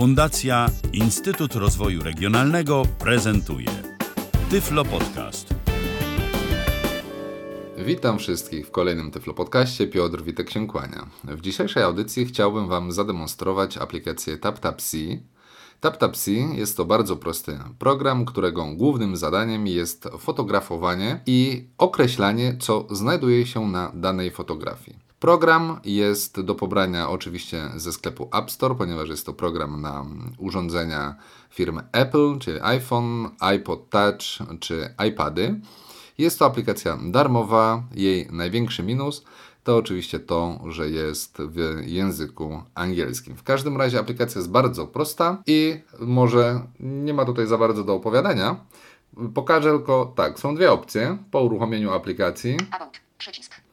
Fundacja Instytut Rozwoju Regionalnego prezentuje Tyflo Podcast. Witam wszystkich w kolejnym Tyflo Podcaście. Piotr Witek się kłania. W dzisiejszej audycji chciałbym Wam zademonstrować aplikację TapTapC. TapTapC jest to bardzo prosty program, którego głównym zadaniem jest fotografowanie i określanie, co znajduje się na danej fotografii. Program jest do pobrania oczywiście ze sklepu App Store, ponieważ jest to program na urządzenia firmy Apple, czyli iPhone, iPod Touch czy iPady. Jest to aplikacja darmowa. Jej największy minus to oczywiście to, że jest w języku angielskim. W każdym razie aplikacja jest bardzo prosta i może nie ma tutaj za bardzo do opowiadania. Pokażę tylko tak, są dwie opcje po uruchomieniu aplikacji. About. Przycisk.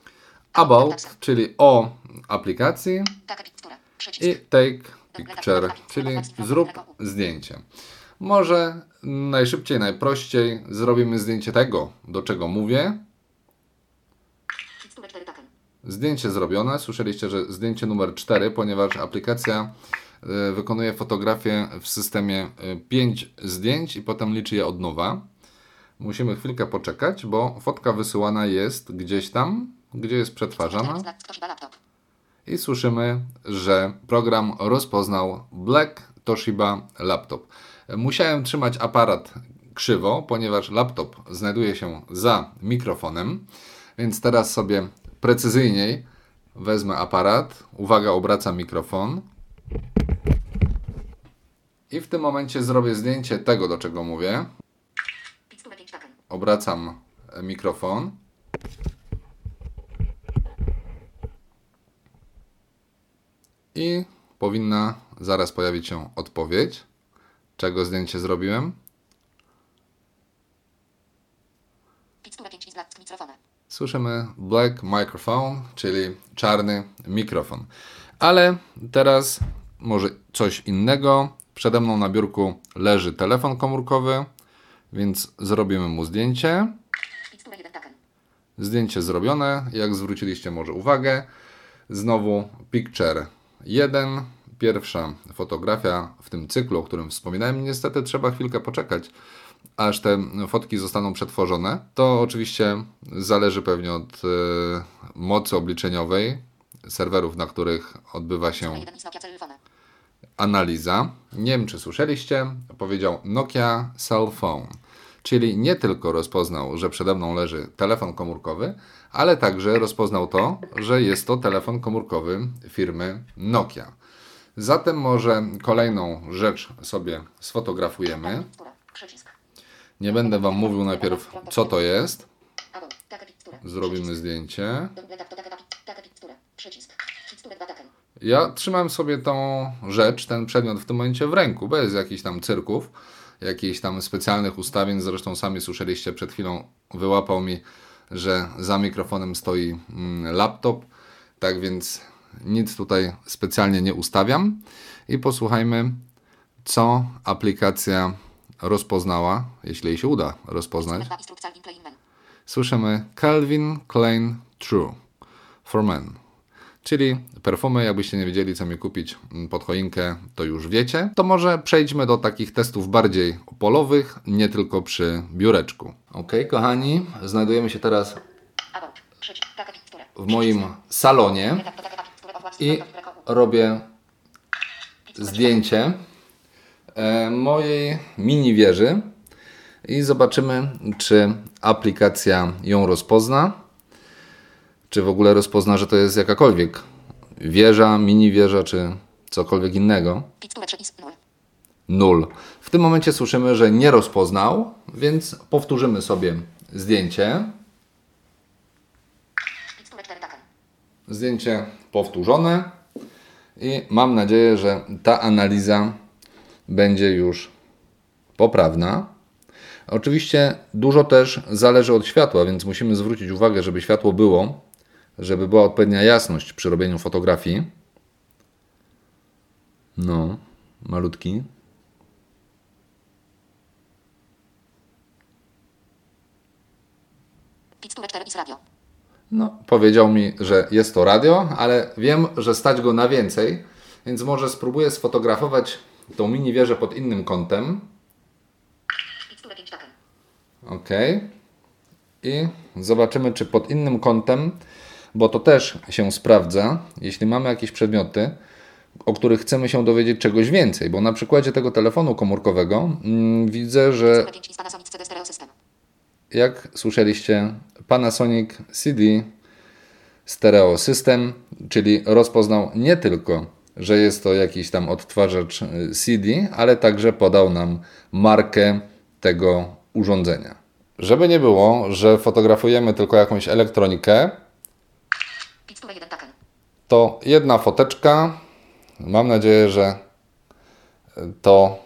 About, czyli o aplikacji piktura. i take picture, czyli zrób zdjęcie. Może najszybciej, najprościej zrobimy zdjęcie tego, do czego mówię. Piksturę 4 taken. Zdjęcie zrobione. Słyszeliście, że zdjęcie numer 4, ponieważ aplikacja y, wykonuje fotografię w systemie 5 zdjęć i potem liczy je od nowa. Musimy chwilkę poczekać, bo fotka wysyłana jest gdzieś tam, gdzie jest przetwarzana i słyszymy, że program rozpoznał Black Toshiba laptop. Musiałem trzymać aparat krzywo, ponieważ laptop znajduje się za mikrofonem, więc teraz sobie precyzyjniej wezmę aparat. Uwaga, obracam mikrofon. I w tym momencie zrobię zdjęcie tego, do czego mówię. Piksturę 5 taken. Obracam mikrofon. I powinna zaraz pojawić się odpowiedź, czego zdjęcie zrobiłem. Piksturę 5 i znak z mikrofona. Słyszymy black microphone, czyli czarny mikrofon. Ale teraz może coś innego. Przede mną na biurku leży telefon komórkowy, więc zrobimy mu zdjęcie. Piksturę 1 taken. Zdjęcie zrobione. Jak zwróciliście może uwagę, znowu picture 1. Pierwsza fotografia w tym cyklu, o którym wspominałem. Niestety trzeba chwilkę poczekać, aż te fotki zostaną przetworzone. To oczywiście zależy pewnie od e, mocy obliczeniowej serwerów, na których odbywa się 1 i z Nokia telefona. analiza. Nie wiem, czy słyszeliście, powiedział Nokia Cell Phone. Czyli nie tylko rozpoznał, że przede mną leży telefon komórkowy, ale także rozpoznał to, że jest to telefon komórkowy firmy Nokia. Zatem może kolejną rzecz sobie sfotografujemy. Nie będę Wam mówił najpierw, co to jest. Zrobimy zdjęcie. Dobra, to taka, taka piktura. Przycisk. Piksturę 2 taken. Ja trzymam sobie tą rzecz, ten przedmiot w tym momencie w ręku, bez jakichś tam cyrków, jakichś tam specjalnych ustawień. Zresztą sami słyszeliście przed chwilą, wyłapał mi, że za mikrofonem stoi mm, laptop, tak więc nic tutaj specjalnie nie ustawiam. I posłuchajmy, co aplikacja rozpoznała, jeśli jej się uda rozpoznać. Piksturę 2 instrukcja in plain menu. Słyszymy Calvin Klein True for Men. Czyli perfumy, jakbyście nie wiedzieli, co mi kupić mm, pod choinkę, to już wiecie. To może przejdźmy do takich testów bardziej polowych, nie tylko przy biureczku. Ok, kochani, znajdujemy się teraz w moim salonie i robię zdjęcie e, mojej mini wieży i zobaczymy, czy aplikacja ją rozpozna, czy w ogóle rozpozna, że to jest jakakolwiek wieża, mini wieża, czy cokolwiek innego. Piksturę 3 i z 0. Nul. W tym momencie słyszymy, że nie rozpoznał, więc powtórzymy sobie zdjęcie. Piksturę 4 taken. Zdjęcie powtórzone i mam nadzieję, że ta analiza będzie już poprawna. Oczywiście dużo też zależy od światła, więc musimy zwrócić uwagę, żeby światło było, żeby była odpowiednia jasność przy robieniu fotografii. No, malutki. Piksturę 4 i z radio. No, powiedział mi, że jest to radio, ale wiem, że stać go na więcej, więc może spróbuję sfotografować tą mini wieżę pod innym kątem. Miksturę 5 taken. Ok. I zobaczymy, czy pod innym kątem, bo to też się sprawdza, jeśli mamy jakieś przedmioty, o których chcemy się dowiedzieć czegoś więcej, bo na przykładzie tego telefonu komórkowego mm, widzę, że Miksturę 5 z Panasonic CD Stereo System. jak słyszeliście, Panasonic CD Stereo System, czyli rozpoznał nie tylko, że jest to jakiś tam odtwarzacz y, CD, ale także podał nam markę tego urządzenia. Żeby nie było, że fotografujemy tylko jakąś elektronikę, Miksturę 1 taken. To jedna foteczka. Mam nadzieję, że to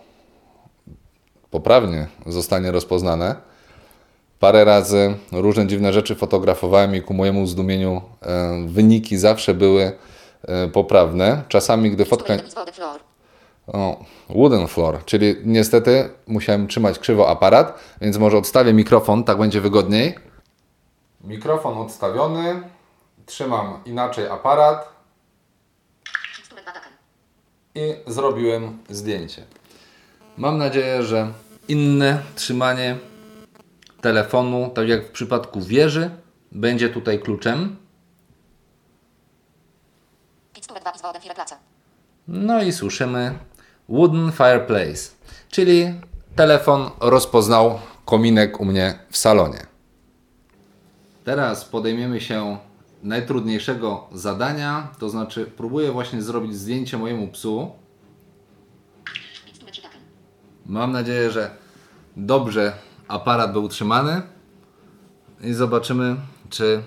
poprawnie zostanie rozpoznane. Parę razy różne dziwne rzeczy fotografowałem i ku mojemu zdumieniu e, wyniki zawsze były e, poprawne. Czasami, gdy fotka. 1 z Wody Floor. O, wooden floor, czyli niestety musiałem trzymać krzywo aparat, więc może odstawię mikrofon, tak będzie wygodniej. Mikrofon odstawiony, trzymam inaczej aparat Miksturę 2 taken. i zrobiłem zdjęcie. Mam nadzieję, że inne trzymanie telefonu, tak jak w przypadku wieży, będzie tutaj kluczem. Miksturę 2 z Wody Fireplace. No i słyszymy Wooden Fireplace, czyli telefon rozpoznał kominek u mnie w salonie. Teraz podejmiemy się najtrudniejszego zadania, to znaczy próbuję właśnie zrobić zdjęcie mojemu psu. Miksturę 3 taken. Mam nadzieję, że dobrze aparat był utrzymany i zobaczymy, czy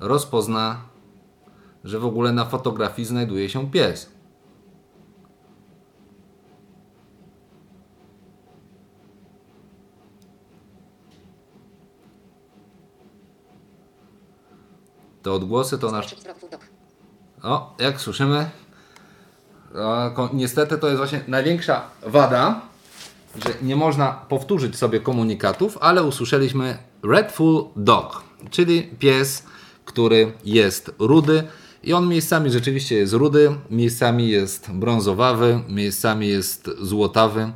rozpozna, że w ogóle na fotografii znajduje się pies. Te odgłosy to nasz o, jak słyszymy, niestety to jest właśnie największa wada, że nie można powtórzyć sobie komunikatów, ale usłyszeliśmy Redful Dog, czyli pies, który jest rudy i on miejscami rzeczywiście jest rudy, miejscami jest brązowawy, miejscami jest złotawy.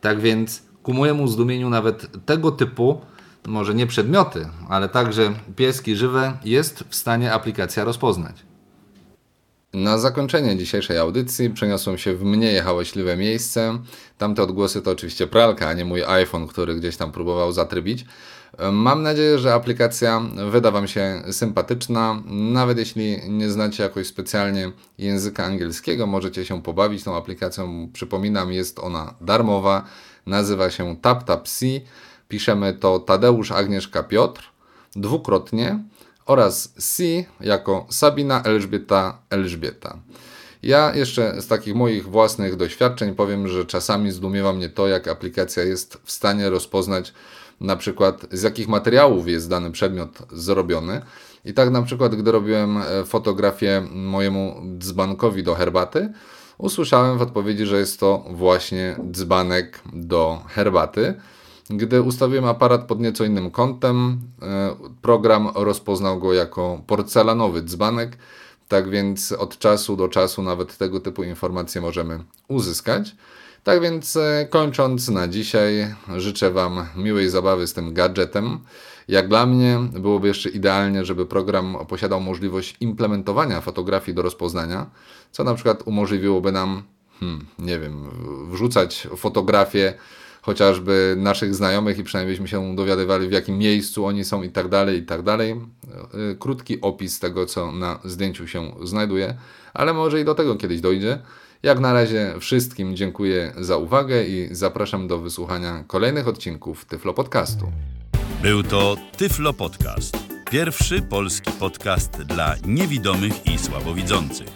Tak więc ku mojemu zdumieniu nawet tego typu, może nie przedmioty, ale także pieski żywe jest w stanie aplikacja rozpoznać. Na zakończenie dzisiejszej audycji przeniosłem się w mniej hałaśliwe miejsce. Tamte odgłosy to oczywiście pralka, a nie mój iPhone, który gdzieś tam próbował zatrybić. Mam nadzieję, że aplikacja wyda Wam się sympatyczna. Nawet jeśli nie znacie jakoś specjalnie języka angielskiego, możecie się pobawić tą aplikacją. Przypominam, jest ona darmowa. Nazywa się TapTapC. Piszemy to Tadeusz Agnieszka Piotr dwukrotnie oraz C jako Sabina Elżbieta Elżbieta. Ja jeszcze z takich moich własnych doświadczeń powiem, że czasami zdumiewa mnie to, jak aplikacja jest w stanie rozpoznać na przykład z jakich materiałów jest dany przedmiot zrobiony. I tak na przykład, gdy robiłem e, fotografię mojemu dzbankowi do herbaty, usłyszałem w odpowiedzi, że jest to właśnie dzbanek do herbaty. Gdy ustawiłem aparat pod nieco innym kątem, e, program rozpoznał go jako porcelanowy dzbanek, tak więc od czasu do czasu nawet tego typu informacje możemy uzyskać. Tak więc e, kończąc na dzisiaj, życzę Wam miłej zabawy z tym gadżetem. Jak dla mnie byłoby jeszcze idealnie, żeby program posiadał możliwość implementowania fotografii do rozpoznania, co na przykład umożliwiłoby nam, hmm, nie wiem, wrzucać fotografie chociażby naszych znajomych i przynajmniej się dowiadywali w jakim miejscu oni są i tak dalej, i tak dalej. Yy, Krótki opis tego, co na zdjęciu się znajduje, ale może i do tego kiedyś dojdzie. Jak na razie wszystkim dziękuję za uwagę i zapraszam do wysłuchania kolejnych odcinków Tyflo Podcastu. Był to Tyflo Podcast. Pierwszy polski podcast dla niewidomych i słabowidzących.